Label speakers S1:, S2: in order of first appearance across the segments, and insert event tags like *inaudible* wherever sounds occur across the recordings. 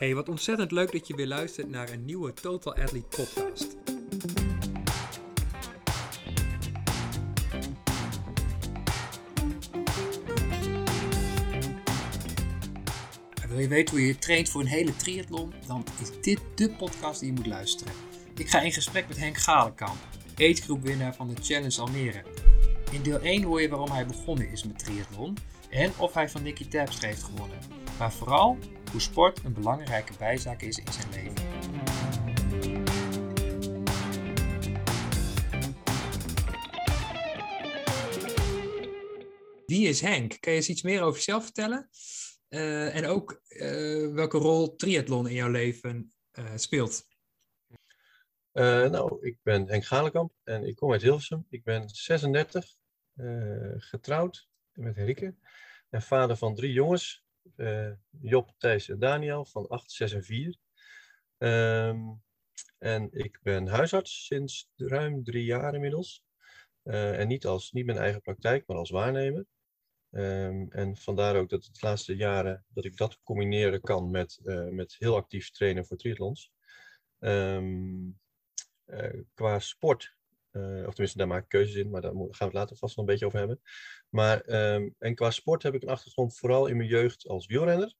S1: Hey, wat ontzettend leuk dat je weer luistert naar een nieuwe Total Athlete podcast. Wil je weten hoe je traint voor een hele triathlon? Dan is dit de podcast die je moet luisteren. Ik ga in gesprek met Henk Galenkamp, agegroepwinnaar van de Challenge Almere. In deel 1 hoor je waarom hij begonnen is met triathlon en of hij van Nicky Terpstra heeft gewonnen. Maar vooral hoe sport een belangrijke bijzaak is in zijn leven. Wie is Henk? Kan je eens iets meer over jezelf vertellen? Uh, en ook uh, welke rol triathlon in jouw leven uh, speelt?
S2: nou, ik ben Henk Galenkamp en ik kom uit Hilversum. Ik ben 36, getrouwd met Henrike en vader van drie jongens. Job, Thijs en Daniel van 8, 6 en 4. Um, en ik ben huisarts sinds ruim drie jaar inmiddels. en niet, als, niet mijn eigen praktijk, maar als waarnemer. Um, en vandaar ook dat het de laatste jaren dat ik dat combineren kan met, uh, met heel actief trainen voor triathlons. Uh, qua sport, uh, of tenminste daar maak ik keuzes in, maar daar gaan we het later vast nog een beetje over hebben. Maar, um, en qua sport heb ik een achtergrond vooral in mijn jeugd als wielrenner.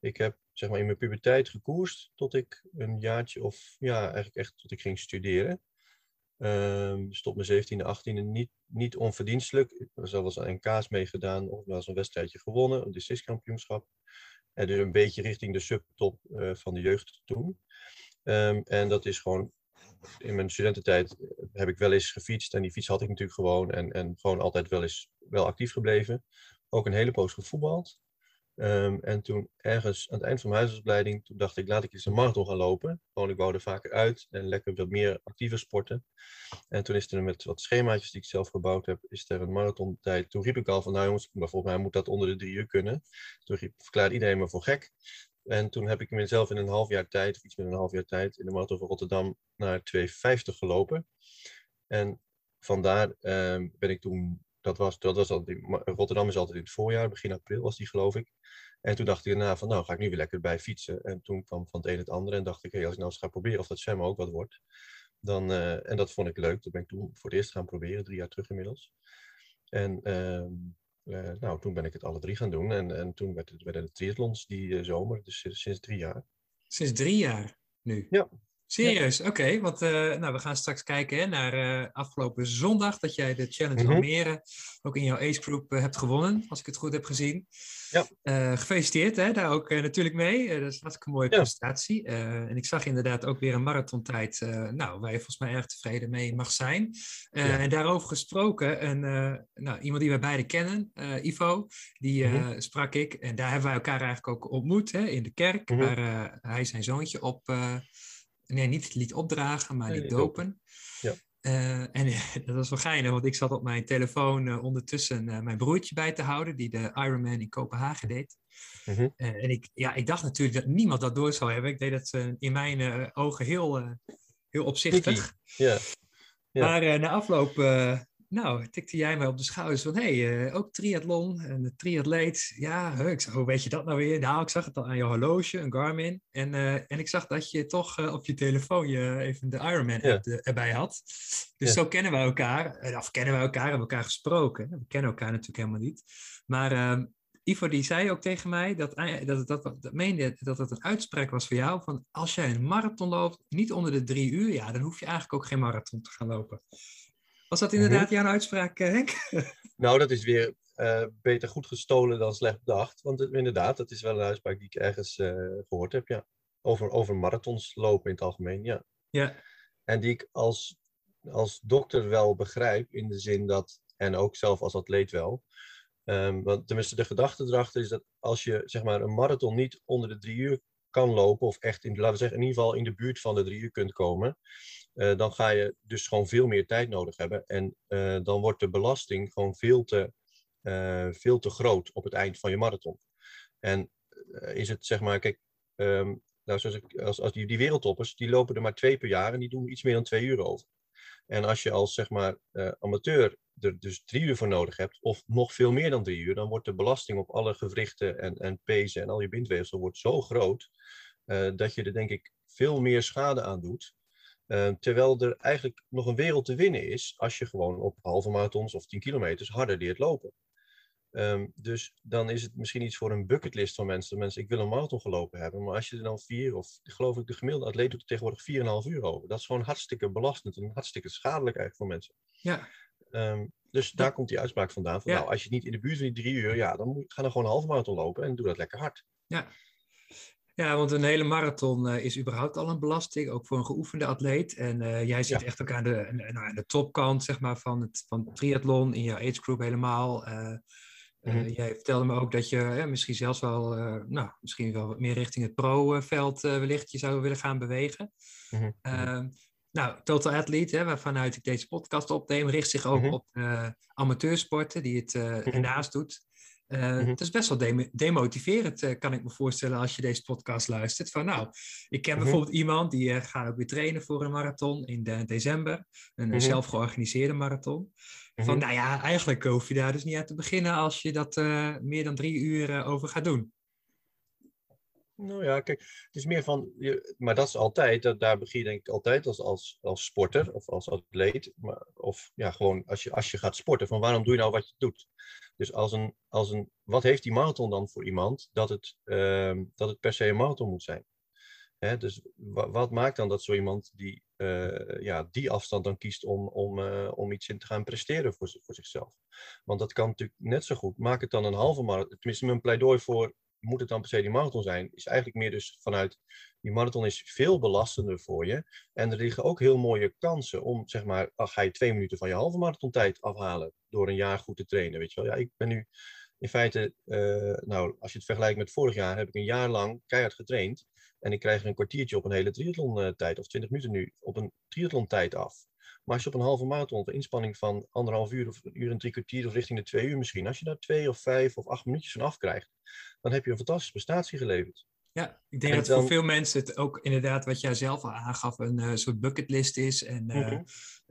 S2: Ik heb zeg maar in mijn puberteit gekoerst tot ik een jaartje of ja, eigenlijk echt tot ik ging studeren. Um, dus tot mijn 17e, 18e niet, niet onverdienstelijk. Ik heb zelfs aan NK's meegedaan of wel eens een wedstrijdje gewonnen, een districtskampioenschap. En dus een beetje richting de subtop uh, van de jeugd toen. Um, en dat is gewoon, in mijn studententijd heb ik wel eens gefietst en die fiets had ik natuurlijk gewoon. En, en gewoon altijd wel eens wel actief gebleven. Ook een hele poos gevoetbald. Um, en toen ergens aan het eind van mijn huisartsopleiding, toen dacht ik, laat ik eens een marathon gaan lopen. Gewoon, ik wou er vaker uit en lekker wat meer actieve sporten. En toen is er met wat schemaatjes die ik zelf gebouwd heb, is er een marathontijd. Toen riep ik al van, nou jongens, maar volgens mij moet dat onder de drie uur kunnen. Toen riep, verklaarde iedereen me voor gek. En toen heb ik mezelf in een half jaar tijd, of iets meer een half jaar tijd, in de marathon van Rotterdam naar 2,50 gelopen. En vandaar um, ben ik toen dat was, dat was altijd, Rotterdam is altijd in het voorjaar, begin april was die geloof ik. En toen dacht ik daarna van, nou ga ik nu weer lekker bij fietsen. En toen kwam van het een het andere en dacht ik, hey, als ik nou eens ga proberen of dat zwemmen ook wat wordt. Dan, uh, en dat vond ik leuk. Dat ben ik toen voor het eerst gaan proberen, drie jaar terug inmiddels. En uh, uh, nou, toen ben ik het alle drie gaan doen. En, en toen werd het, werden de triathlons die zomer, dus sinds drie jaar.
S1: Sinds drie jaar nu?
S2: Ja,
S1: Serieus, oké. Okay, want uh, nou, we gaan straks kijken hè, naar uh, afgelopen zondag dat jij de Challenge mm -hmm. Almere ook in jouw Ace Group uh, hebt gewonnen, als ik het goed heb gezien.
S2: Ja.
S1: gefeliciteerd hè, daar ook natuurlijk mee. dat is een hartstikke mooie ja. prestatie. en ik zag inderdaad ook weer een marathontijd, nou, waar je volgens mij erg tevreden mee mag zijn. Ja. En daarover gesproken, een, nou, iemand die wij beiden kennen, Ivo, die mm -hmm. sprak ik. En daar hebben wij elkaar eigenlijk ook ontmoet hè, in de kerk, mm -hmm. waar hij zijn zoontje op nee, niet liet opdragen, maar liet dopen.
S2: Ja.
S1: Uh, en *laughs* dat was wel geinig, want ik zat op mijn telefoon uh, ondertussen uh, mijn broertje bij te houden, die de Ironman in Kopenhagen deed. Mm -hmm. en ik, ja, ik dacht natuurlijk dat niemand dat door zou hebben. Ik deed dat in mijn ogen heel, heel opzichtig.
S2: Ja.
S1: Maar na afloop nou, tikte jij mij op de schouders van, hé, hey, uh, ook triathlon en de triatleet. Ja, ik hoe weet je dat nou weer? Nou, ik zag het al aan je horloge, een Garmin. En, uh, en ik zag dat je toch uh, op je telefoon je even de Ironman ja. app erbij had. Dus ja. zo kennen we elkaar. Of kennen we elkaar, hebben elkaar gesproken. We kennen elkaar natuurlijk helemaal niet. Maar ehm, Ivo die zei ook tegen mij dat, dat, dat, dat, dat meende dat het een uitspraak was voor jou. Van als jij een marathon loopt, niet onder de drie uur, ja, dan hoef je eigenlijk ook geen marathon te gaan lopen. Was dat inderdaad jouw uitspraak, Henk? *laughs*
S2: Nou, dat is weer uh, beter goed gestolen dan slecht bedacht. Want het, inderdaad, dat is wel een uitspraak die ik ergens uh, gehoord heb, ja. Over, over marathons lopen in het algemeen, ja.
S1: Ja.
S2: En die ik als, als dokter wel begrijp, in de zin dat, en ook zelf als atleet wel. Um, want tenminste, de gedachte erachter is dat als je zeg maar, een marathon niet onder de drie uur kan lopen, of echt in, laten we zeggen, in ieder geval in de buurt van de drie uur kunt komen, uh, dan ga je dus gewoon veel meer tijd nodig hebben. En uh, dan wordt de belasting gewoon veel te, uh, veel te groot op het eind van je marathon. En is het zeg maar, kijk, um, nou, zoals ik, als, als die, die wereldtoppers, die lopen er maar twee per jaar en die doen iets meer dan twee uur over. En als je als zeg maar amateur er dus drie uur voor nodig hebt, of nog veel meer dan drie uur, dan wordt de belasting op alle gewrichten en, en pezen en al je bindweefsel wordt zo groot eh, dat je er denk ik veel meer schade aan doet. Eh, terwijl er eigenlijk nog een wereld te winnen is als je gewoon op halve marathons of 10 kilometers harder leert lopen. Ehm, dus dan is het misschien iets voor een bucketlist van mensen. Mensen, ik wil een marathon gelopen hebben. Maar als je er dan vier, of geloof ik, de gemiddelde atleet doet er tegenwoordig 4,5 uur over. Dat is gewoon hartstikke belastend en hartstikke schadelijk eigenlijk voor mensen.
S1: Ja.
S2: Ehm, dus daar komt die uitspraak vandaan. Van,
S1: Ja.
S2: nou, als je niet in de buurt van die drie uur, ja, dan moet, ga dan gewoon een halve marathon lopen en doe dat lekker hard.
S1: Ja. Ja, want een hele marathon eh, is überhaupt al een belasting, ook voor een geoefende atleet. En eh, jij zit
S2: Ja.
S1: echt ook aan de, nou, aan de topkant zeg maar, van, het, van het triathlon in jouw age group helemaal. Eh, eh,
S2: Mhm.
S1: jij vertelde me ook dat je eh, misschien zelfs wel, eh, nou, misschien wel wat meer richting het pro-veld eh, wellicht je zou willen gaan bewegen.
S2: Mhm, mhm.
S1: Ehm, nou, Total Athlete, hè, waarvanuit ik deze podcast opneem, richt zich ook op eh, amateursporten die het
S2: Mhm.
S1: ernaast doet.
S2: Mhm.
S1: Het is best wel dem- demotiverend, eh, kan ik me voorstellen, als je deze podcast luistert. Van nou, ik ken
S2: Mhm.
S1: bijvoorbeeld iemand die eh, gaat ook weer trainen voor een marathon in de- december. Een
S2: Mhm.
S1: zelf georganiseerde marathon. Van nou ja, eigenlijk hoef je daar dus niet aan te beginnen als je dat meer dan drie uur over gaat doen.
S2: Nou ja, kijk, het is meer van, je, maar dat is altijd, dat, daar begin je denk ik altijd als, als, als sporter of als atleet, maar, of ja, gewoon als je, als je gaat sporten, van waarom doe je nou wat je doet? Dus als een, als een, wat heeft die marathon dan voor iemand dat het, ehm, dat het per se een marathon moet zijn? Hè, dus wa- wat maakt dan dat zo iemand die, eh, ja, die afstand dan kiest om, om, eh, om iets in te gaan presteren voor, voor zichzelf? Want dat kan natuurlijk net zo goed. Maak het dan een halve marathon. Tenminste, mijn pleidooi voor moet het dan per se die marathon zijn, is eigenlijk meer dus vanuit die marathon is veel belastender voor je. En er liggen ook heel mooie kansen om, zeg maar, al ga je twee minuten van je halve marathontijd afhalen door een jaar goed te trainen. Weet je wel, ja, ik ben nu in feite, eh, nou, als je het vergelijkt met vorig jaar, heb ik een jaar lang keihard getraind. En ik krijg een kwartiertje op een hele triathlon tijd, of twintig minuten nu, op een triathlon tijd af. Maar als je op een halve marathon, een inspanning van anderhalf uur of een uur en drie kwartier, of richting de twee uur misschien, als je daar twee of vijf of acht minuutjes van afkrijgt, dan heb je een fantastische prestatie geleverd.
S1: Ja, ik denk
S2: En
S1: dat voor veel mensen het ook inderdaad, wat jij zelf al aangaf, een eh, soort bucketlist is. En eh,
S2: Mhm.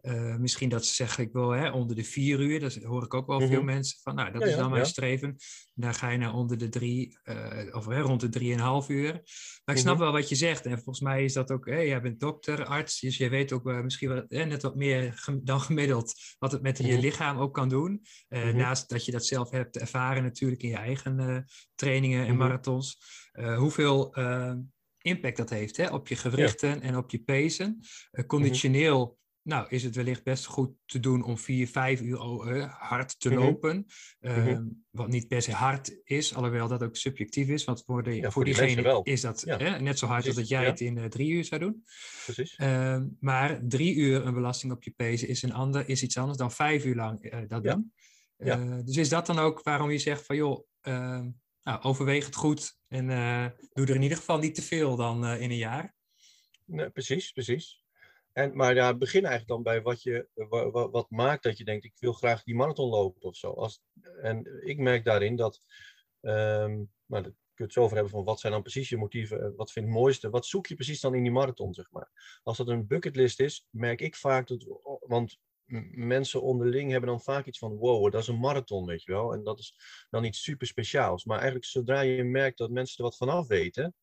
S1: Eh, misschien dat ze zeggen, ik wil hè, onder de vier uur, dat hoor ik ook wel veel
S2: Mhm.
S1: mensen van, nou, dat
S2: Ja,
S1: is
S2: ja,
S1: dan mijn
S2: ja.
S1: streven. Dan ga je naar onder de drie, eh, of hè, rond de drieënhalf uur. Maar ik snap
S2: Mhm.
S1: wel wat je zegt. En volgens mij is dat ook, hè, jij bent dokter, arts, dus je weet ook eh, misschien wel, hè, net wat meer gem- dan gemiddeld wat het met je
S2: Mhm.
S1: lichaam ook kan doen. Naast dat je dat zelf hebt ervaren natuurlijk in je eigen trainingen en marathons. Hoeveel impact dat heeft hè, op je gewrichten en op je pezen. Conditioneel nou, is het wellicht best goed te doen om vier, vijf uur eh, hard te
S2: Mhm.
S1: lopen.
S2: Mhm.
S1: Wat niet per se hard is, alhoewel dat ook subjectief is. Want voor, de,
S2: Ja,
S1: voor,
S2: voor die
S1: diegene is dat
S2: Ja.
S1: hè, net zo hard als dat jij
S2: ja.
S1: het in eh, drie uur zou doen.
S2: Precies.
S1: Ehm, maar drie uur een belasting op je pezen is, een ander, is iets anders dan vijf uur lang eh, dat doen.
S2: Ja.
S1: Eh, dus is dat dan ook waarom je zegt van joh, ehm, nou, overweeg het goed en doe er in ieder geval niet te veel dan in een jaar.
S2: Nee, precies, precies. En, maar ja, begin eigenlijk dan bij wat, je, wa- wa- wat maakt dat je denkt, ik wil graag die marathon lopen of zo. Als, en ik merk daarin dat, ehm maar daar kun je het zo over hebben van wat zijn dan precies je motieven, eh, wat vind je het mooiste, wat zoek je precies dan in die marathon, zeg maar. Als dat een bucketlist is, merk ik vaak dat, want mensen onderling hebben dan vaak iets van, wow, dat is een marathon, weet je wel. En dat is dan iets super speciaals. Maar eigenlijk zodra je merkt dat mensen er wat vanaf weten,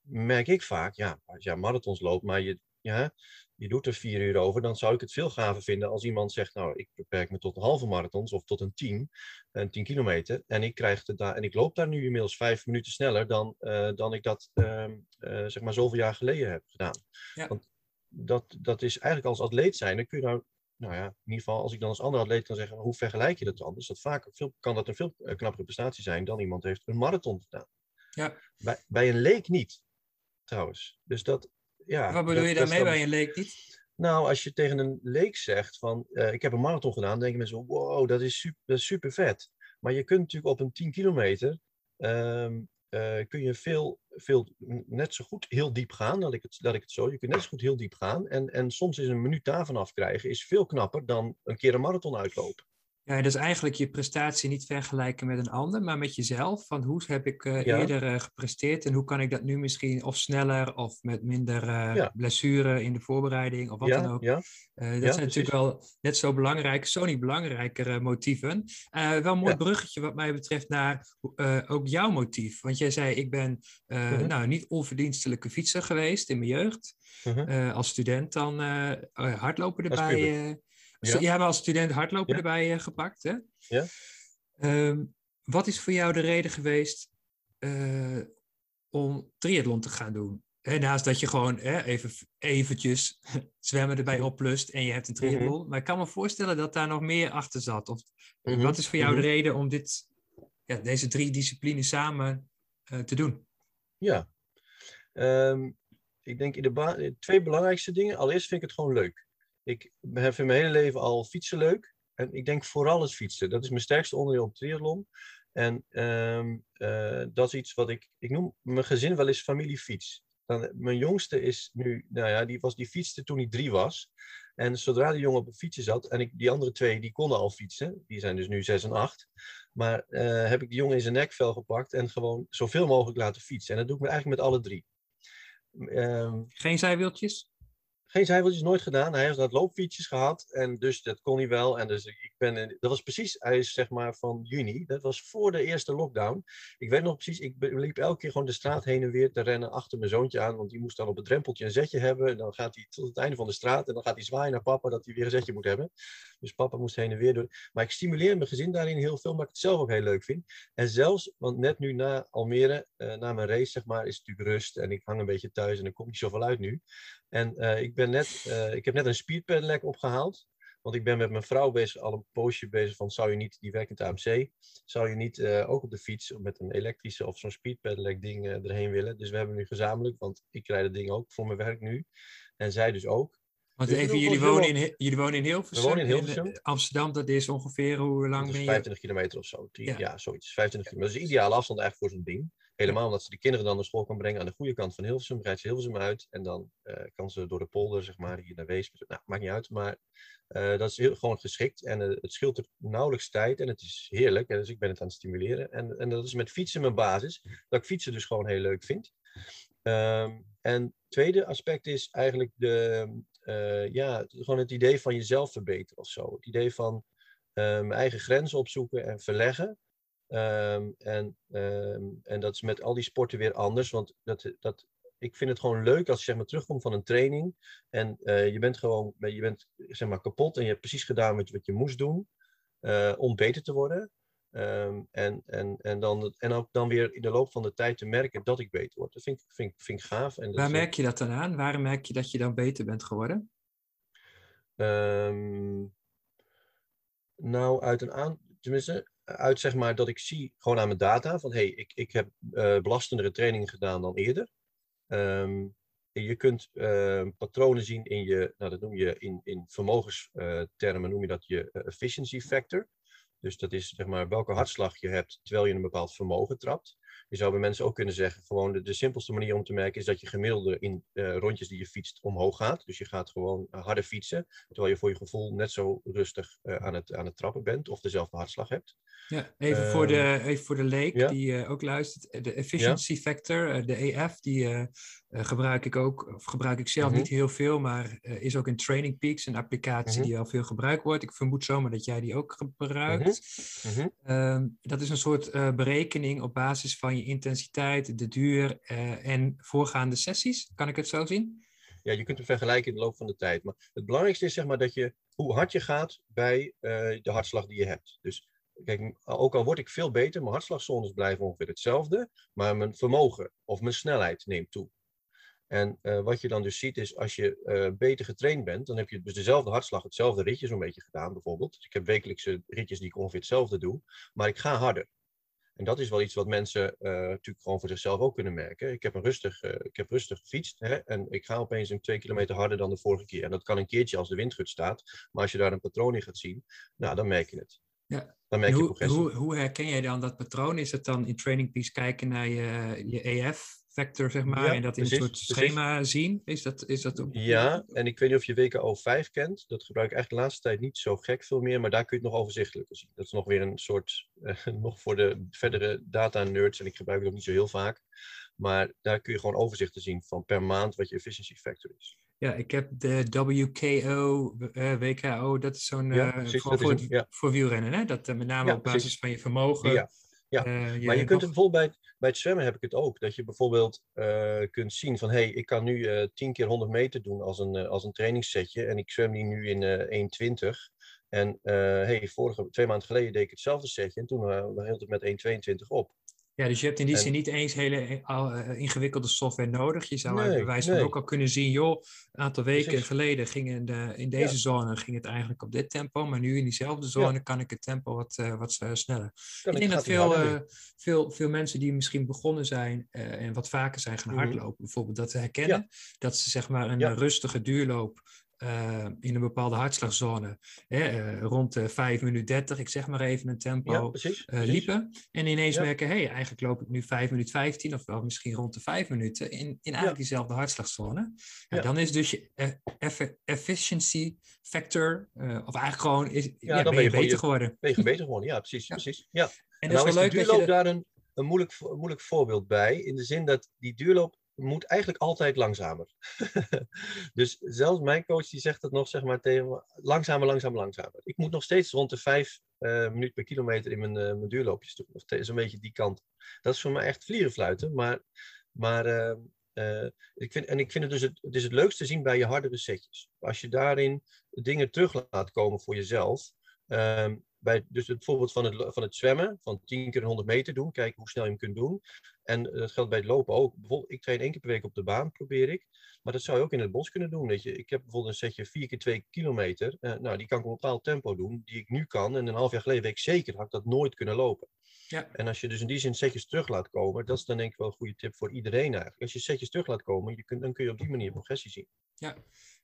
S2: merk ik vaak, ja, als jij marathons loopt, maar je, ja, je doet er vier uur over, dan zou ik het veel gaver vinden als iemand zegt, nou, ik beperk me tot een halve marathons of tot een tien, een tien kilometer, en ik, krijg het daar, en ik loop daar nu inmiddels vijf minuten sneller dan, eh, dan ik dat, ehm, eh, zeg maar, zoveel jaar geleden heb gedaan.
S1: Ja.
S2: Want dat, dat is eigenlijk als atleet zijn, dan kun je nou, nou ja, in ieder geval, als ik dan als andere atleet kan zeggen, hoe vergelijk je dat dan? Dus dat vaak veel, kan dat een veel eh, knappere prestatie zijn dan iemand heeft een marathon gedaan.
S1: Ja.
S2: Bij, bij een leek niet, trouwens. Dus dat, ja.
S1: Wat bedoel
S2: dat-
S1: je daarmee bij een leek niet?
S2: Nou, als je tegen een leek zegt van, eh, ik heb een marathon gedaan, denken mensen, wow, dat is super, dat is super vet. Maar je kunt natuurlijk op een 10 kilometer, ehm, eh, kun je veel, veel, net zo goed heel diep gaan, dat ik het, dat ik het zo, je kunt net zo goed heel diep gaan. En, en soms is een minuut daarvan afkrijgen, is veel knapper dan een keer een marathon uitlopen.
S1: Ja, dat is eigenlijk je prestatie niet vergelijken met een ander, maar met jezelf. Van hoe heb ik uh, eerder uh, gepresteerd en hoe kan ik dat nu misschien of sneller of met minder uh, ja. blessure in de voorbereiding of wat
S2: ja,
S1: dan ook. Dat zijn
S2: precies.
S1: natuurlijk wel net zo belangrijk, zo niet belangrijkere motieven. wel een mooi bruggetje wat mij betreft naar ook jouw motief. Want jij zei, ik ben
S2: Mhm.
S1: nou, niet onverdienstelijke fietser geweest in mijn jeugd.
S2: Mhm.
S1: als student dan hardlopen erbij. Ja. Je hebt als student hardlopen
S2: Ja.
S1: erbij uh, gepakt, hè?
S2: Ja.
S1: Ehm, wat is voor jou de reden geweest uh, om triathlon te gaan doen? Naast dat je gewoon even eventjes *laughs* zwemmen erbij oplust en je hebt een triathlon.
S2: Mhm.
S1: Mm -hmm. Maar ik kan me voorstellen dat daar nog meer achter zat. Of,
S2: Mm -hmm.
S1: Wat is voor jou
S2: Mhm.
S1: de reden om dit, ja, deze drie disciplines samen uh, te doen?
S2: Ja, um, ik denk in de twee belangrijkste dingen. Allereerst vind ik het gewoon leuk. Ik heb mijn hele leven al fietsen leuk. En ik denk vooral het fietsen. Dat is mijn sterkste onderdeel op triathlon. En um, uh, dat is iets wat ik... Ik noem mijn gezin wel eens familiefiets. Dan, mijn jongste is nu... Nou ja, die, was, die fietste toen hij drie was. En zodra die jongen op een fietsje zat... En ik, die andere twee, die konden al fietsen. Die zijn dus nu zes en acht. Maar uh, heb ik die jongen in zijn nekvel gepakt... En gewoon zoveel mogelijk laten fietsen. En dat doe ik eigenlijk met alle drie.
S1: Um, Geen zijwieltjes?
S2: Geen zijwieltjes nooit gedaan. Hij heeft dat loopfietsjes gehad en dus dat kon hij wel. En dus ik ben, dat was precies, hij is zeg maar van juni. Dat was voor de eerste lockdown. Ik weet nog precies, ik liep elke keer gewoon de straat heen en weer te rennen achter mijn zoontje aan. Want die moest dan op het drempeltje een zetje hebben. En dan gaat hij tot het einde van de straat en dan gaat hij zwaaien naar papa dat hij weer een zetje moet hebben. Dus papa moest heen en weer doen. Maar ik stimuleer mijn gezin daarin heel veel, maar ik het zelf ook heel leuk vind. En zelfs, want net nu na Almere, uh, na mijn race zeg maar, is het natuurlijk rust. En ik hang een beetje thuis en er komt niet zoveel uit nu. En uh, ik, ben net, uh, ik heb net een speedpedelec opgehaald. Want ik ben met mijn vrouw bezig, al een poosje bezig van zou je niet, die werkt in het AMC, zou je niet uh, ook op de fiets met een elektrische of zo'n speedpedelec ding erheen willen. Dus we hebben nu gezamenlijk, want ik rijd het ding ook voor mijn werk nu. En zij dus ook.
S1: Want even, jullie, wonen in, jullie wonen in Hilversum.
S2: We wonen in Hilversum.
S1: In Amsterdam, dat is ongeveer hoe lang
S2: dat
S1: ben
S2: is
S1: je?
S2: 25 kilometer of zo. Ja, ja zoiets. 25 kilometer. Dat is ideale afstand eigenlijk voor zo'n ding. Helemaal omdat ze de kinderen dan naar school kan brengen aan de goede kant van Hilversum. Rijdt ze Hilversum uit en dan uh, kan ze door de polder, zeg maar, hier naar Wees. Nou, maakt niet uit, maar uh, dat is heel, gewoon geschikt. En uh, het scheelt er nauwelijks tijd en het is heerlijk. En dus ik ben het aan het stimuleren. En, en dat is met fietsen mijn basis. Dat ik fietsen dus gewoon heel leuk vind. Um, en het tweede aspect is eigenlijk de, uh, ja, gewoon het idee van jezelf verbeteren of zo. Het idee van uh, mijn eigen grenzen opzoeken en verleggen. Um, en, um, en dat is met al die sporten weer anders. Want dat, dat, ik vind het gewoon leuk als je zeg maar, terugkomt van een training. En uh, je bent gewoon je bent, zeg maar, kapot en je hebt precies gedaan wat je, wat je moest doen. Om beter te worden. Um, en, en, en, dan, en ook dan weer in de loop van de tijd te merken dat ik beter word. Dat vind ik, vind, vind ik gaaf. En
S1: Waar
S2: is,
S1: merk je dat dan aan? Waarom merk je dat je dan beter bent geworden?
S2: Um, nou, uit een aan, tenminste, uit zeg maar dat ik zie gewoon aan mijn data van hé, hey, ik, ik heb uh, belastendere trainingen gedaan dan eerder. Um, je kunt uh, patronen zien in je, nou dat noem je in, in vermogenstermen, noem je dat je efficiency factor. Dus dat is zeg maar welke hartslag je hebt terwijl je een bepaald vermogen trapt. Je zou bij mensen ook kunnen zeggen, gewoon de, de simpelste manier om te merken is dat je gemiddelde in uh, rondjes die je fietst omhoog gaat. Dus je gaat gewoon uh, harder fietsen, terwijl je voor je gevoel net zo rustig uh, aan, het, aan het trappen bent of dezelfde hartslag hebt.
S1: Ja, even, voor, de, even voor de leek ja? die ook luistert. De efficiency ja? factor, de EF, die gebruik ik ook, of gebruik ik zelf -hmm. niet heel veel, maar is ook in Training Peaks een applicatie -hmm. die al veel gebruikt wordt. Ik vermoed zomaar dat jij die ook gebruikt. -hmm. um, dat is een soort berekening op basis van je intensiteit, de duur uh, en voorgaande sessies. Kan ik het zo zien?
S2: Ja, je kunt hem vergelijken in de loop van de tijd. Maar het belangrijkste is zeg maar dat je hoe hard je gaat bij uh, de hartslag die je hebt. Dus kijk, ook al word ik veel beter, mijn hartslagzones blijven ongeveer hetzelfde, maar mijn vermogen of mijn snelheid neemt toe. En uh, wat je dan dus ziet is, als je beter getraind bent, dan heb je dus dezelfde hartslag, hetzelfde ritje zo'n beetje gedaan bijvoorbeeld. Ik heb wekelijkse ritjes die ik ongeveer hetzelfde doe, maar ik ga harder. En dat is wel iets wat mensen uh, natuurlijk gewoon voor zichzelf ook kunnen merken. Ik heb, een rustig, uh, ik heb rustig gefietst hè, en ik ga opeens een twee kilometer harder dan de vorige keer. En dat kan een keertje als de windgut staat, maar als je daar een patroon in gaat zien, nou, dan merk je het.
S1: Ja.
S2: Dan merk je
S1: hoe,
S2: progressie.
S1: hoe, hoe herken jij dan dat patroon? Is het dan in Training Peaks kijken naar je, je EF factor, zeg maar,
S2: Ja,
S1: en dat in
S2: precies,
S1: een soort
S2: precies.
S1: schema zien? Is dat, is dat ook?
S2: Ja, en ik weet niet of je WKO 5 kent. Dat gebruik ik eigenlijk de laatste tijd niet zo gek veel meer, maar daar kun je het nog overzichtelijker zien. Dat is nog weer een soort, eh, *laughs* nog voor de verdere data-nerds, en ik gebruik het ook niet zo heel vaak. Maar daar kun je gewoon overzichten zien van per maand wat je efficiency factor is.
S1: Ja, ik heb de WKO, eh, WKO, dat is zo'n,
S2: Ja,
S1: eh, voor, voor,
S2: een- ja.
S1: voor wielrennen, hè? Dat met name
S2: Ja,
S1: op basis
S2: precies.
S1: van je vermogen.
S2: Ja,
S1: eh,
S2: Maar je kunt het bijvoorbeeld bij het, bij het zwemmen heb ik het ook. Dat je bijvoorbeeld eh, kunt zien van hé, hey, ik kan nu eh 10 keer 100 meter doen als een, als een trainingssetje. En ik zwem die nu in eh 1,20. En hey, vorige, twee maanden geleden deed ik hetzelfde setje. En toen uh, hield het met 1,22 op.
S1: Ja, dus je hebt in die
S2: En-
S1: zin niet eens hele eh, eh, ingewikkelde software nodig. Je zou
S2: Nee,
S1: bij wijze van
S2: nee.
S1: ook al kunnen zien, joh, een aantal weken
S2: Precies.
S1: geleden ging in, de, in deze
S2: Ja.
S1: zone ging het eigenlijk op dit tempo, maar nu in diezelfde zone kan ik het tempo wat, eh, wat sneller.
S2: Kan
S1: ik denk dat veel, veel, veel mensen die misschien begonnen zijn en wat vaker zijn gaan
S2: Mhm.
S1: hardlopen, bijvoorbeeld dat ze herkennen, dat ze zeg maar een rustige duurloop eh, in een bepaalde hartslagzone, hè, eh, rond de 5 minuten 30, ik zeg maar even een tempo,
S2: Ja, precies.
S1: eh,
S2: precies.
S1: liepen. En ineens
S2: Ja.
S1: merken, hé, hey, eigenlijk loop ik nu 5 minuten 15 of wel misschien rond de 5 minuten in, in eigenlijk diezelfde hartslagzone. Dan is dus je effe- efficiency factor, of eigenlijk gewoon, is, ja,
S2: dan
S1: ben, je beter geworden.
S2: Ben je beter geworden? Ja, precies. Precies. Ja.
S1: En
S2: En nou
S1: is
S2: is
S1: wel
S2: de
S1: leuk dat je...
S2: duurloop daar een, een, moeilijk, een moeilijk voorbeeld bij. In de zin dat die duurloop moet eigenlijk altijd langzamer. *laughs* dus zelfs mijn coach die zegt het nog zeg maar tegen me. Langzamer, langzamer, langzamer. Ik moet nog steeds rond de vijf eh minuten per kilometer in mijn, eh, mijn duurloopjes doen. Of zo'n beetje die kant. Dat is voor mij echt vlierenfluiten. Maar, maar eh, ik vind, en ik vind het dus het, het is het leukste zien bij je hardere setjes. Als je daarin dingen terug laat komen voor jezelf. Ehm, bij dus het voorbeeld van het, van het zwemmen, van 10 keer 100 meter doen, kijken hoe snel je hem kunt doen. En eh, dat geldt bij het lopen ook. Bijvoorbeeld, ik train één keer per week op de baan, probeer ik. Maar dat zou je ook in het bos kunnen doen. Weet je. Ik heb bijvoorbeeld een setje 4 keer 2 kilometer. Eh, nou, die kan ik op een bepaald tempo doen, die ik nu kan. En een half jaar geleden weet ik zeker, had ik dat nooit kunnen lopen.
S1: Ja.
S2: En als je dus in die zin setjes terug laat komen, dat is dan denk ik wel een goede tip voor iedereen eigenlijk. Als je setjes terug laat komen, je kunt, dan kun je op die manier progressie zien.
S1: Ja,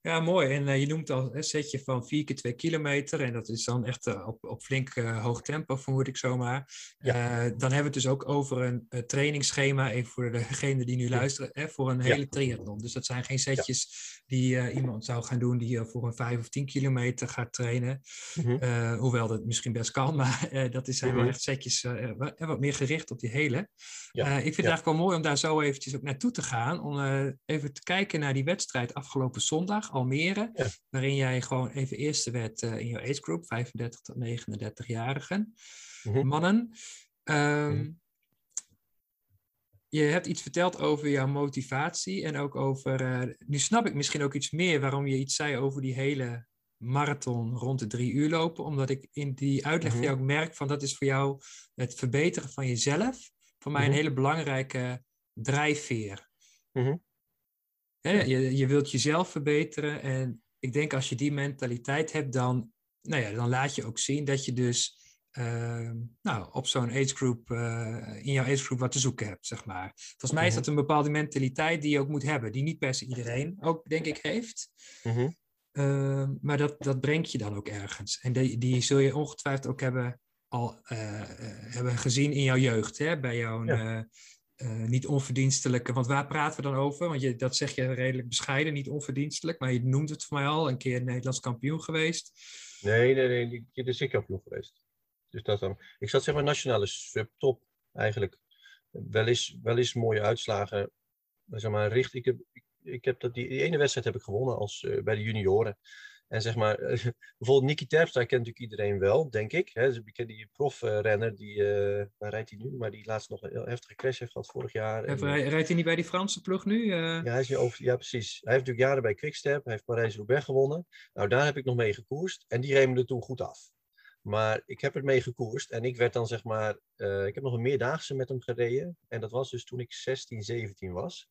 S1: mooi. En eh, je noemt al een setje van 4 keer 2 kilometer. En dat is dan echt eh, op, op flink eh, hoog tempo, vermoed ik zomaar. Eh, dan hebben we het dus ook over een trainingsschema. Even voor degenen die nu luisteren. Hè, voor een
S2: Ja.
S1: hele triathlon. Dus dat zijn geen setjes die iemand zou gaan doen die voor een 5 of 10 kilometer gaat trainen.
S2: Mhm.
S1: Hoewel dat misschien best kan. *laughs* Maar dat is zijn wel echt setjes wat, meer gericht op die hele.
S2: Ja,
S1: ik vind het
S2: ja.
S1: eigenlijk wel mooi om daar zo eventjes ook naartoe te gaan. Om even te kijken naar die wedstrijd afgelopen zondag, Almere.
S2: Ja.
S1: Waarin jij gewoon even eerste werd eh, in jouw age group, 35 tot 39-jarigen.
S2: Mhm.
S1: Mannen. Ehm,
S2: Mhm.
S1: Je hebt iets verteld over jouw motivatie en ook over. eh, nu snap ik misschien ook iets meer waarom je iets zei over die hele marathon rond de drie uur lopen. Omdat ik in die uitleg
S2: Mhm.
S1: van jou ook merk van dat is voor jou het verbeteren van jezelf. Voor mij
S2: Mhm.
S1: een hele belangrijke drijfveer.
S2: Mhm.
S1: Hè, je, je wilt jezelf verbeteren en ik denk als je die mentaliteit hebt, dan, nou ja, dan laat je ook zien dat je dus ehm, nou, op zo'n agegroep, eh in jouw agegroep wat te zoeken hebt, zeg maar. Volgens mij is
S2: Mhm.
S1: dat een bepaalde mentaliteit die je ook moet hebben, die niet per se iedereen ook, denk ik, heeft.
S2: Mhm.
S1: Ehm, maar dat, dat brengt je dan ook ergens. En die, die zul je ongetwijfeld ook hebben, al eh, eh, hebben gezien in jouw jeugd, hè? bij jouw
S2: Ja.
S1: Eh, niet onverdienstelijke. Want waar praten we dan over? Want je, dat zeg je redelijk bescheiden, niet onverdienstelijk. Maar je noemt het voor mij al, een keer Nederlands kampioen geweest.
S2: Nee, nee, nee, die keer is ik kampioen geweest. Dus dat dan. Ik zat zeg maar nationale subtop eigenlijk. Wel eens, wel eens mooie uitslagen. Zeg maar, richt, ik heb, ik, ik heb dat, die, die ene wedstrijd heb ik gewonnen als, eh, bij de junioren. En zeg maar, *laughs* bijvoorbeeld Nicky Terpstra kent natuurlijk iedereen wel, denk ik. Hè? Dus ik ken die profrenner, die, eh, waar rijdt hij nu? Maar die laatst nog een heel heftige crash heeft gehad vorig jaar. En,
S1: rijdt hij niet bij die Franse ploeg nu? Eh,
S2: ja, hij is nu over, ja, precies. Hij heeft natuurlijk jaren bij Quickstep. Hij heeft Parijs-Roubaix gewonnen. Nou, daar heb ik nog mee gekoerst. En die remde toen goed af. Maar ik heb er mee gekoerst. En ik werd dan zeg maar... eh, ik heb nog een meerdaagse met hem gereden. En dat was dus toen ik 16, 17 was.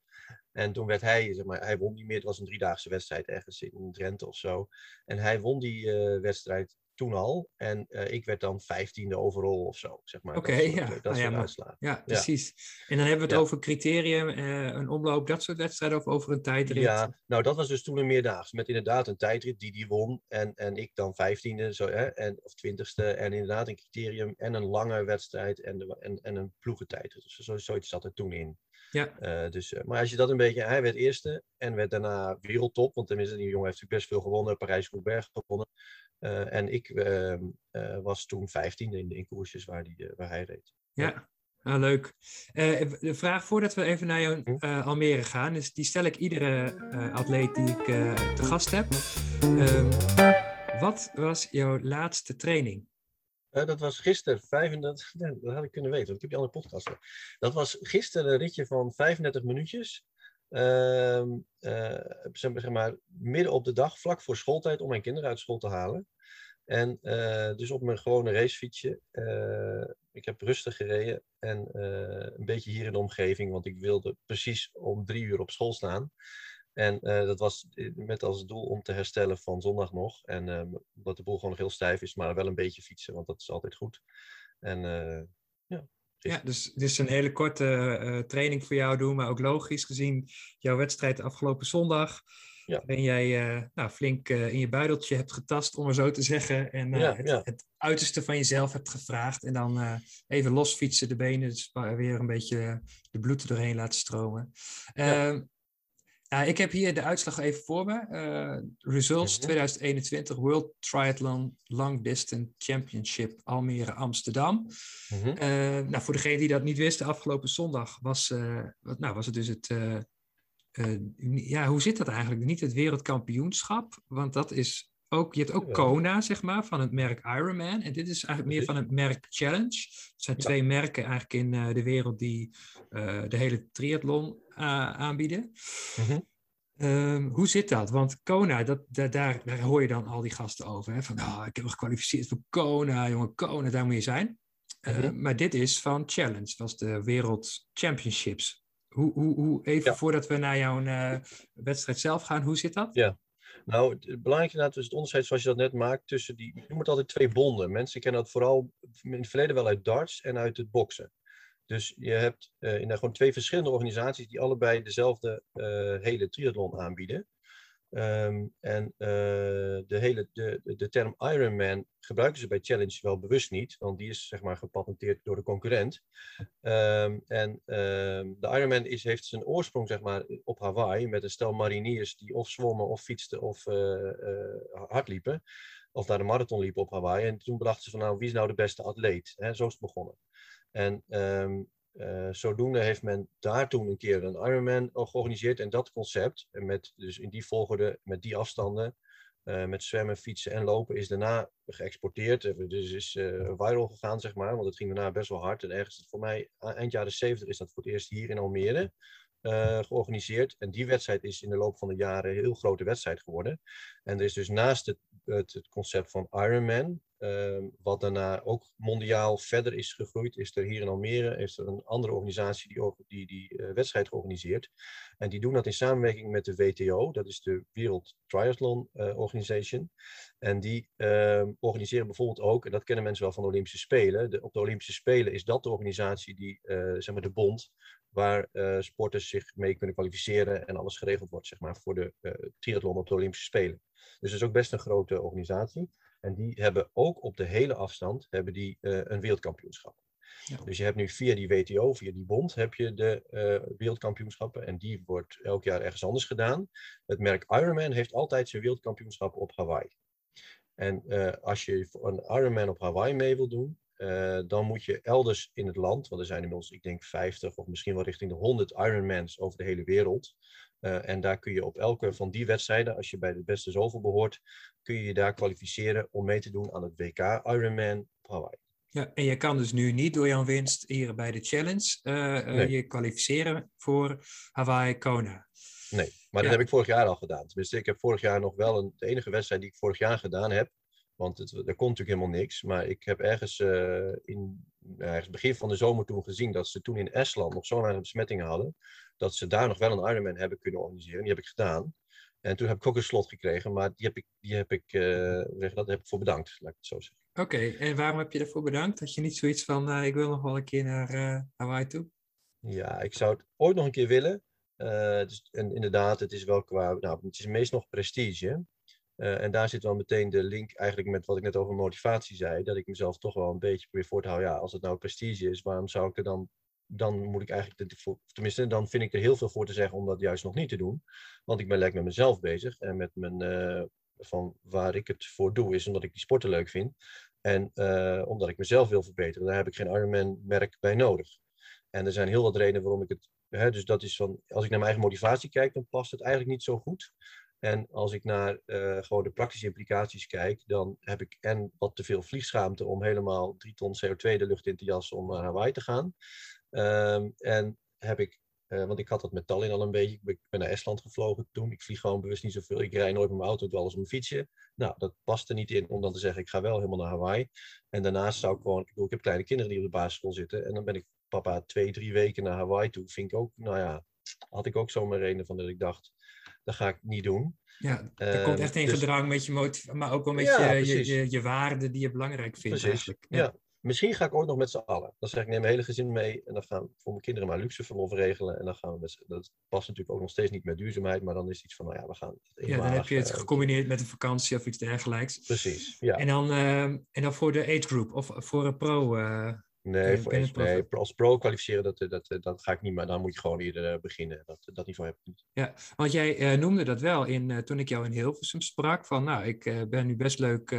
S2: En toen werd hij, zeg maar, hij won niet meer. Het was een driedaagse wedstrijd ergens in Drenthe of zo. En hij won die eh, wedstrijd toen al. En uh, ik werd dan vijftiende overal of zo, zeg maar.
S1: Oké, ja.
S2: uh, Dat
S1: Nou ja, maar-. Ja, precies. En dan hebben we het
S2: Ja.
S1: over criterium, eh, een omloop, dat soort wedstrijden of over een tijdrit.
S2: Ja, nou dat was dus toen een meerdaags. Met inderdaad een tijdrit die die won. En, en ik dan vijftiende zo, hè, en, of twintigste. En inderdaad een criterium en een lange wedstrijd en, de, en, en een ploegentijdrit. Dus zo, zoiets zat er toen in.
S1: Ja.
S2: Eh, dus, eh, maar als je dat een beetje... Hij werd eerste en werd daarna wereldtop. Want tenminste, die jongen heeft natuurlijk best veel gewonnen. Parijs-Roubaix gewonnen. Eh, en ik ehm, eh, was toen vijftiende in, in koersjes waar, die, waar hij reed.
S1: Ja, ah, leuk. De vraag voordat we even naar jou
S2: Hm?
S1: Almere gaan, is, die stel ik iedere atleet die ik te gast heb. Ehm, wat was jouw laatste training?
S2: Dat was gisteren 35. Ja, dat had ik kunnen weten, want ik heb die andere podcast. Dat was gisteren een ritje van 35 minuutjes. Ehm, eh, zeg maar- midden op de dag, vlak voor schooltijd, om mijn kinderen uit school te halen. En eh, dus op mijn gewone racefietsje. eh, ik heb rustig gereden en een beetje hier in de omgeving, want ik wilde precies om drie uur op school staan. En eh, dat was eh, met als doel om te herstellen van zondag nog. En omdat de boel gewoon nog heel stijf is, maar wel een beetje fietsen, want dat is altijd goed. En eh,
S1: Ja, dus dit is een hele korte training voor jou doen, maar ook logisch gezien jouw wedstrijd afgelopen zondag.
S2: Ja.
S1: Waarin jij nou, flink in je buideltje hebt getast, om maar zo te zeggen. En
S2: Ja,
S1: het,
S2: ja.
S1: het uiterste van jezelf hebt gevraagd. En dan even losfietsen, de benen, dus weer een beetje de bloed er doorheen laten stromen. Nou, ik heb hier de uitslag even voor me. Eh, results
S2: Mhm.
S1: 2021 World Triathlon Long Distance Championship Almere Amsterdam.
S2: mhm.
S1: Eh, nou, voor degene die dat niet wisten, afgelopen zondag was, eh, wat, nou, was het dus het. ja, hoe zit dat eigenlijk? Niet het wereldkampioenschap, want dat is ook. Je hebt ook. Kona, zeg maar, van het merk Ironman. En dit is eigenlijk meer
S2: Precies.
S1: van het merk Challenge. Het zijn twee merken eigenlijk in de wereld die de hele triathlon eh, aanbieden.
S2: Mhm.
S1: Ehm, hoe zit dat? Want Kona, dat, da- daar, daar hoor je dan al die gasten over. Hè? Van, oh, ik heb me gekwalificeerd voor Kona, jongen, Kona, daar moet je zijn. Eh,
S2: Mhm.
S1: maar dit is van Challenge, was de Wereld Championships. Hoe, hoe, hoe, even
S2: Ja.
S1: voordat we naar jouw eh, wedstrijd zelf gaan, hoe zit dat?
S2: Ja. Nou, het belangrijke is het onderscheid zoals je dat net maakt tussen die... Je noemt altijd twee bonden. Mensen kennen dat vooral in het verleden wel uit darts en uit het boksen. Dus je hebt eh gewoon twee verschillende organisaties die allebei dezelfde eh, hele triathlon aanbieden. Ehm, en eh, de, hele, de, de- term Ironman gebruiken ze bij Challenge wel bewust niet, want die is zeg maar gepatenteerd door de concurrent. Ehm, en ehm, de Ironman is, heeft zijn oorsprong zeg maar, op Hawaii met een stel mariniers die of zwommen of fietsten of eh, eh, hardliepen. Of naar de marathon liepen op Hawaii. En toen bedachten ze van nou, wie is nou de beste atleet? Hè, zo is het begonnen. En ehm, eh, zodoende heeft men daar toen een keer een Ironman georganiseerd. En dat concept, met, dus in die volgorde, met die afstanden, eh, met zwemmen, fietsen en lopen, is daarna geëxporteerd. Eh, Dus is eh, viral gegaan, zeg maar, want het ging daarna best wel hard. En ergens, voor mij, eind jaren 70 is dat voor het eerst hier in Almere eh, georganiseerd. En die wedstrijd is in de loop van de jaren een heel grote wedstrijd geworden. En er is dus naast het, het, concept van Ironman, ehm, wat daarna ook mondiaal verder is gegroeid, is er hier in Almere is er een andere organisatie die die, die eh, wedstrijd georganiseerd. En die doen dat in samenwerking met de WTO, dat is de Wereld Triathlon eh, Organization. En die ehm, organiseren bijvoorbeeld ook, en dat kennen mensen wel van de Olympische Spelen, de, op de Olympische Spelen is dat de organisatie die, zeg maar de bond, waar eh, sporters zich mee kunnen kwalificeren en alles geregeld wordt, zeg maar, voor de eh, triathlon op de Olympische Spelen. Dus het is ook best een grote organisatie. En die hebben ook op de hele afstand hebben die, eh, een wereldkampioenschap.
S1: Ja.
S2: Dus je hebt nu via die WTO, via die bond, heb je de wereldkampioenschappen. En die wordt elk jaar ergens anders gedaan. Het merk Ironman heeft altijd zijn wereldkampioenschap op Hawaii. En als je een Ironman op Hawaii mee wil doen, eh, dan moet je elders in het land, want er zijn inmiddels, ik denk, 50 of misschien wel richting de 100 Ironmans over de hele wereld. Eh, en daar kun je op elke van die wedstrijden, als je bij de beste zoveel behoort, kun je je daar kwalificeren om mee te doen aan het WK Ironman op Hawaii.
S1: Ja, en je kan dus nu niet door jouw winst hier bij de challenge eh,
S2: Nee.
S1: je kwalificeren voor Hawaii Kona.
S2: Nee, maar
S1: Ja.
S2: dat heb ik vorig jaar al gedaan. Tenminste, ik heb vorig jaar nog wel een, de enige wedstrijd die ik vorig jaar gedaan heb. Want het, er kon natuurlijk helemaal niks. Maar ik heb ergens eh, in nou, ergens begin van de zomer toen gezien dat ze toen in Estland nog zo'n aantal besmettingen hadden. Dat ze daar nog wel een Ironman hebben kunnen organiseren. Die heb ik gedaan. En toen heb ik ook een slot gekregen, maar die heb ik, die heb ik, uh, zeg dat, heb ik voor bedankt, laat ik het zo zeggen.
S1: Oké, en waarom heb je ervoor bedankt? Dat je niet zoiets van, uh, ik wil nog wel een keer naar uh, Hawaii toe?
S2: Ja, ik zou het ooit nog een keer willen. dus, en inderdaad, het is wel qua, nou, het is meest nog prestige. En daar zit wel meteen de link eigenlijk met wat ik net over motivatie zei. Dat ik mezelf toch wel een beetje probeer voor te houden. Ja, als het nou prestige is, waarom zou ik er dan dan moet ik eigenlijk, tenminste, dan vind ik er heel veel voor te zeggen om dat juist nog niet te doen. Want ik ben lekker met mezelf bezig en met mijn, uh, van waar ik het voor doe, is omdat ik die sporten leuk vind. En uh, omdat ik mezelf wil verbeteren. Daar heb ik geen Ironman-merk bij nodig. En er zijn heel wat redenen waarom ik het. Hè, dus dat is van, als ik naar mijn eigen motivatie kijk, dan past het eigenlijk niet zo goed. En als ik naar uh, gewoon de praktische implicaties kijk, dan heb ik en wat te veel vliegschaamte om helemaal drie ton CO2 de lucht in te jassen om naar Hawaii te gaan. Um, en heb ik, uh, want ik had dat met Tallinn al een beetje. Ik ben naar Estland gevlogen toen. Ik vlieg gewoon bewust niet zoveel. Ik rijd nooit met mijn auto, doe alles op mijn fietsje. Nou, dat past er niet in om dan te zeggen, ik ga wel helemaal naar Hawaii. En daarnaast zou ik gewoon, ik, bedoel, ik heb kleine kinderen die op de basisschool zitten. En dan ben ik papa twee, drie weken naar Hawaii toe. Vind ik ook, nou ja, had ik ook zomaar reden van dat ik dacht, dat ga ik niet doen.
S1: Ja, er komt echt in dus, gedrang met je motivatie, maar ook wel met ja, je, je, je, je, waarden die je belangrijk vindt.
S2: Precies, eigenlijk. ja. ja. Misschien ga ik ooit nog met z'n allen. Dan zeg ik, neem mijn hele gezin mee en dan gaan we voor mijn kinderen maar luxe verlof regelen. En dan gaan we met Dat past natuurlijk ook nog steeds niet met duurzaamheid, maar dan is het iets van, nou ja, we gaan...
S1: Ja, dan heb je het gecombineerd met een vakantie of iets dergelijks.
S2: Precies, ja.
S1: En dan, uh, en dan voor de age group of voor een pro...
S2: Nee, voor age, nee, als pro kwalificeren, dat, dat, dat ga ik niet, maar dan moet je gewoon eerder beginnen. Dat, dat niveau heb ik niet.
S1: Ja, want jij noemde dat wel in, toen ik jou in Hilversum sprak, van nou, ik ben nu best leuk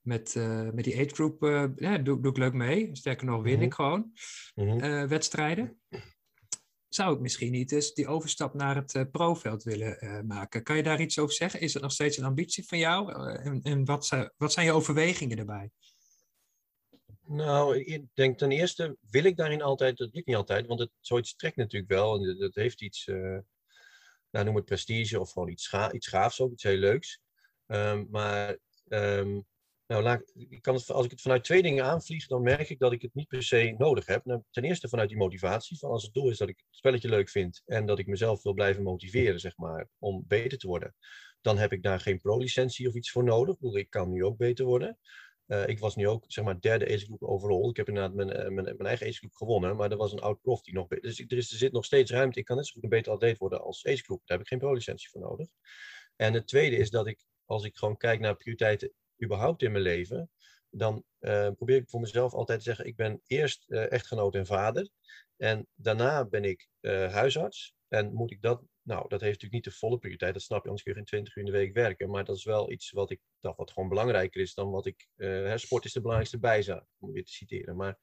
S1: met, met die age group ja, doe, doe ik leuk mee. Sterker nog, win mm -hmm. ik gewoon mm -hmm. wedstrijden. Zou ik misschien niet eens die overstap naar het profveld willen maken? Kan je daar iets over zeggen? Is het nog steeds een ambitie van jou? en en wat, zijn, wat zijn je overwegingen daarbij?
S2: Nou, ik denk ten eerste wil ik daarin altijd, dat lukt niet altijd, want het, zoiets trekt natuurlijk wel en dat heeft iets, nou, noem het prestige of gewoon iets, iets gaafs ook, iets heel leuks. Um, maar um, nou, laat, ik kan als ik het vanuit twee dingen aanvlieg, dan merk ik dat ik het niet per se nodig heb. Nou, ten eerste vanuit die motivatie, van als het doel is dat ik het spelletje leuk vind en dat ik mezelf wil blijven motiveren, zeg maar, om beter te worden, dan heb ik daar geen pro-licentie of iets voor nodig. Ik kan nu ook beter worden. Uh, ik was nu ook, zeg maar, derde acegroep overal. Ik heb inderdaad mijn, uh, mijn, mijn eigen gewonnen, maar er was een oud prof die nog... Dus er, is, er zit nog steeds ruimte. Ik kan net zo goed een beter atleet worden als acegroep. Daar heb ik geen pro-licentie voor nodig. En het tweede is dat ik, als ik gewoon kijk naar prioriteiten überhaupt in mijn leven, dan uh, probeer ik voor mezelf altijd te zeggen: ik ben eerst echtgenoot en vader. En daarna ben ik huisarts. En moet ik dat. Nou, dat heeft natuurlijk niet de volle prioriteit, dat snap je, anders kun je geen 20 uur in de week werken. Maar dat is wel iets wat ik dacht, wat gewoon belangrijker is dan wat ik. sport is de belangrijkste bijzaak, om weer te citeren. Maar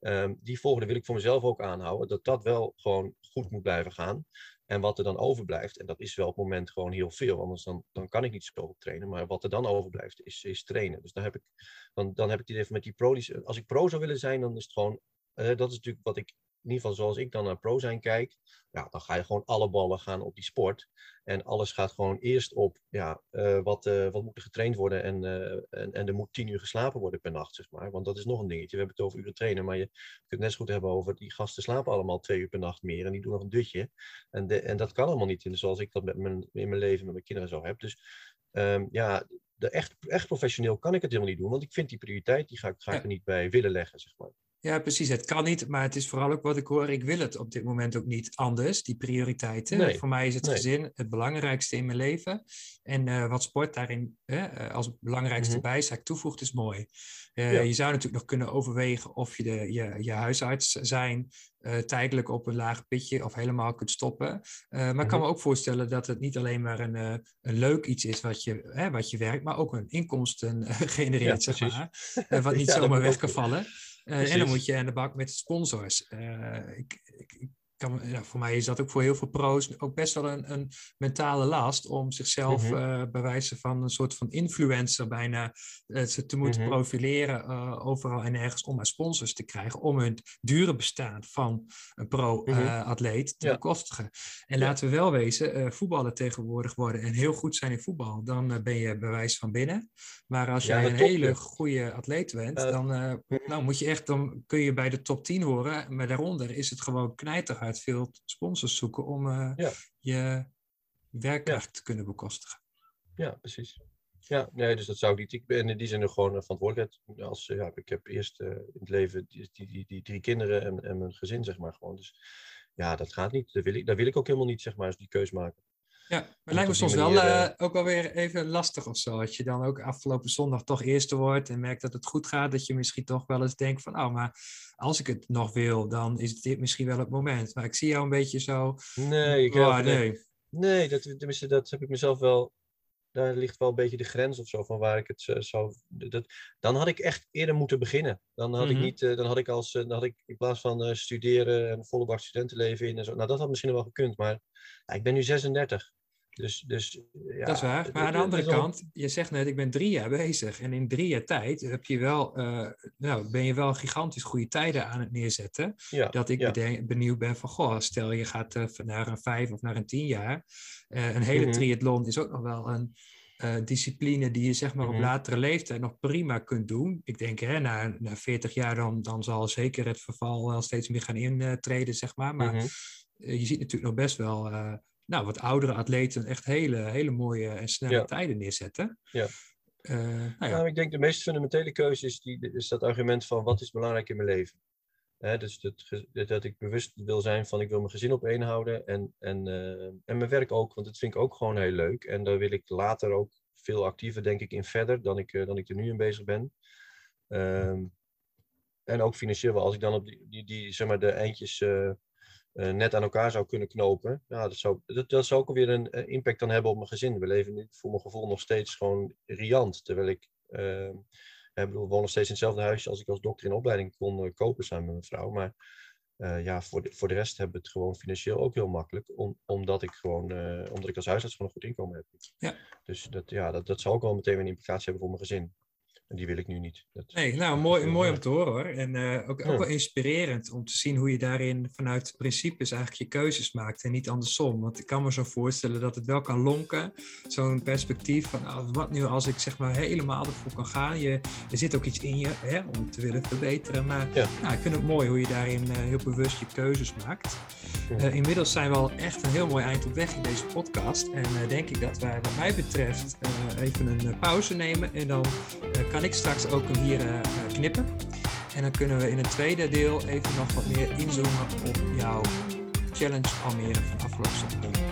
S2: um, die volgende wil ik voor mezelf ook aanhouden, dat dat wel gewoon goed moet blijven gaan. En wat er dan overblijft, en dat is wel op het moment gewoon heel veel, anders dan, dan kan ik niet zo trainen. Maar wat er dan overblijft, is, is trainen. Dus dan heb ik, dan, dan heb ik het even met die pro. Als ik pro zou willen zijn, dan is het gewoon. Uh, dat is natuurlijk wat ik in ieder geval zoals ik dan naar pro zijn kijk, ja, dan ga je gewoon alle ballen gaan op die sport. En alles gaat gewoon eerst op, ja, uh, wat, uh, wat moet er getraind worden en, uh, en, en er moet tien uur geslapen worden per nacht, zeg maar. Want dat is nog een dingetje. We hebben het over uren trainen, maar je kunt het net zo goed hebben over die gasten slapen allemaal twee uur per nacht meer en die doen nog een dutje. En, de, en dat kan allemaal niet, zoals ik dat met mijn, in mijn leven met mijn kinderen zo heb. Dus um, ja, de echt, echt professioneel kan ik het helemaal niet doen, want ik vind die prioriteit, die ga, ga ik er niet bij willen leggen, zeg maar.
S1: Ja, precies. Het kan niet, maar het is vooral ook wat ik hoor. Ik wil het op dit moment ook niet anders, die prioriteiten. Nee, Voor mij is het nee. gezin het belangrijkste in mijn leven. En uh, wat sport daarin uh, als belangrijkste mm -hmm. bijzaak toevoegt, is mooi. Uh, ja. Je zou natuurlijk nog kunnen overwegen of je de, je, je huisarts zijn tijdelijk op een laag pitje of helemaal kunt stoppen. maar mm -hmm. ik kan me ook voorstellen dat het niet alleen maar een, een leuk iets is wat je, wat je werkt, maar ook een inkomsten *laughs* genereert, ja, zeg maar. wat *laughs* niet zomaar weg kan vallen. Uh, en dan moet je aan de bak met sponsors. Ik, ik, ik kan, ja, voor mij is dat ook voor heel veel pro's ook best wel een, een mentale last om zichzelf mm -hmm. uh, bij wijze van een soort van influencer bijna uh, te moeten mm -hmm. profileren uh, overal en ergens om maar sponsors te krijgen om hun dure bestaan van een pro-atleet mm -hmm. te ja. bekostigen. En ja. laten we wel wezen, voetballen tegenwoordig worden en heel goed zijn in voetbal, dan ben je bewijs van binnen. Maar als jij een top, hele goede atleet bent, dan, nou, moet je echt, dan kun je bij de top 10 horen, maar daaronder is het gewoon knijter veel sponsors zoeken om uh, ja. je werkkracht te kunnen bekostigen.
S2: Ja, precies. Ja, nee, dus dat zou ik niet. Ik ben in die zin gewoon verantwoordelijkheid. Als, ja, ik heb eerst uh, in het leven die, die, die, die, drie kinderen en, en mijn gezin, zeg maar, gewoon. Dus ja, dat gaat niet. Dat wil ik, dat wil ik ook helemaal niet, zeg maar, als die keus maken.
S1: Ja, maar het lijkt me soms wel uh, ook wel weer even lastig of zo. Als je dan ook afgelopen zondag toch eerste wordt en merkt dat het goed gaat, dat je misschien toch wel eens denkt van, oh, maar als ik het nog wil, dan is dit misschien wel het moment. Maar ik zie jou een beetje zo.
S2: Nee, ik oh, nee. Nee, dat, tenminste, dat heb ik mezelf wel daar ligt wel een beetje de grens of zo van waar ik het uh, zou. Dat, dan had ik echt eerder moeten beginnen. Dan had ik
S1: Mhm.
S2: niet, eh, dan had ik als, eh, dan had ik in plaats van eh, studeren en volle bak studentenleven in en zo. Nou, dat had misschien wel gekund, maar ik ben nu 36. Dus, dus ja.
S1: dat is waar. Maar aan de andere kant, je zegt net, ik ben drie jaar bezig. En in drie jaar tijd heb je wel, eh, nou, ben je wel gigantisch goede tijden aan het neerzetten.
S2: Ja,
S1: Dat ik
S2: ja.
S1: beden- benieuwd ben van, goh, stel je gaat eh, naar een vijf of naar een tien jaar. Eh, een hele
S2: Mhm.
S1: triathlon is ook nog wel een discipline die je zeg maar
S2: Mhm.
S1: op latere leeftijd nog prima kunt doen. Ik denk, hè, na, na 40 jaar dan, dan zal zeker het verval wel steeds meer gaan intreden, zeg maar. Maar
S2: Mhm.
S1: je ziet natuurlijk nog best wel nou, wat oudere atleten echt hele, hele mooie en snelle
S2: Ja.
S1: tijden neerzetten.
S2: Ja.
S1: Eh, nou ja,
S2: Nou, ik denk de meest fundamentele keuze is, die, is dat argument van wat is belangrijk in mijn leven. Hè, dus dat, dat ik bewust wil zijn van ik wil mijn gezin op één houden en, en, eh, en mijn werk ook, want dat vind ik ook gewoon heel leuk. En daar wil ik later ook veel actiever denk ik in verder dan ik, eh, dan ik er nu in bezig ben. Ehm, en ook financieel wel, als ik dan op die, die, die zeg maar de eindjes net aan elkaar zou kunnen knopen, ja, dat, zou, dat, dat zou ook alweer een eh, impact dan hebben op mijn gezin. We leven nu voor mijn gevoel nog steeds gewoon riant, terwijl ik... ehm, ik bedoel, we wonen nog steeds in hetzelfde huisje als ik als dokter in opleiding kon eh, kopen samen met mijn vrouw. Maar eh, ja, voor de, voor de rest hebben we het gewoon financieel ook heel makkelijk. Om, omdat, ik gewoon, eh, omdat ik als huisarts gewoon een goed inkomen heb.
S1: Ja.
S2: Dus dat, ja, dat, dat zal ook wel meteen weer een implicatie hebben voor mijn gezin. En die wil ik nu niet. Dat,
S1: Nee, nou, mooi, mooi om te horen hoor. En eh, ook, ook wel inspirerend om te zien hoe je daarin vanuit principes eigenlijk je keuzes maakt en niet andersom. Want ik kan me zo voorstellen dat het wel kan lonken, zo'n perspectief van ah, wat nu als ik zeg maar helemaal ervoor kan gaan. Je, er zit ook iets in je hè, om te willen verbeteren. Maar
S2: Ja.
S1: nou, ik vind het mooi hoe je daarin eh, heel bewust je keuzes maakt. Eh, inmiddels zijn we al echt een heel mooi eind op weg in deze podcast. En denk ik dat wij wat mij betreft even een pauze nemen. En dan eh, kan ik straks ook hem hier eh, eh, knippen. En dan kunnen we in het tweede deel even nog wat meer inzoomen op jouw challenge Almere van afgelopen zondag.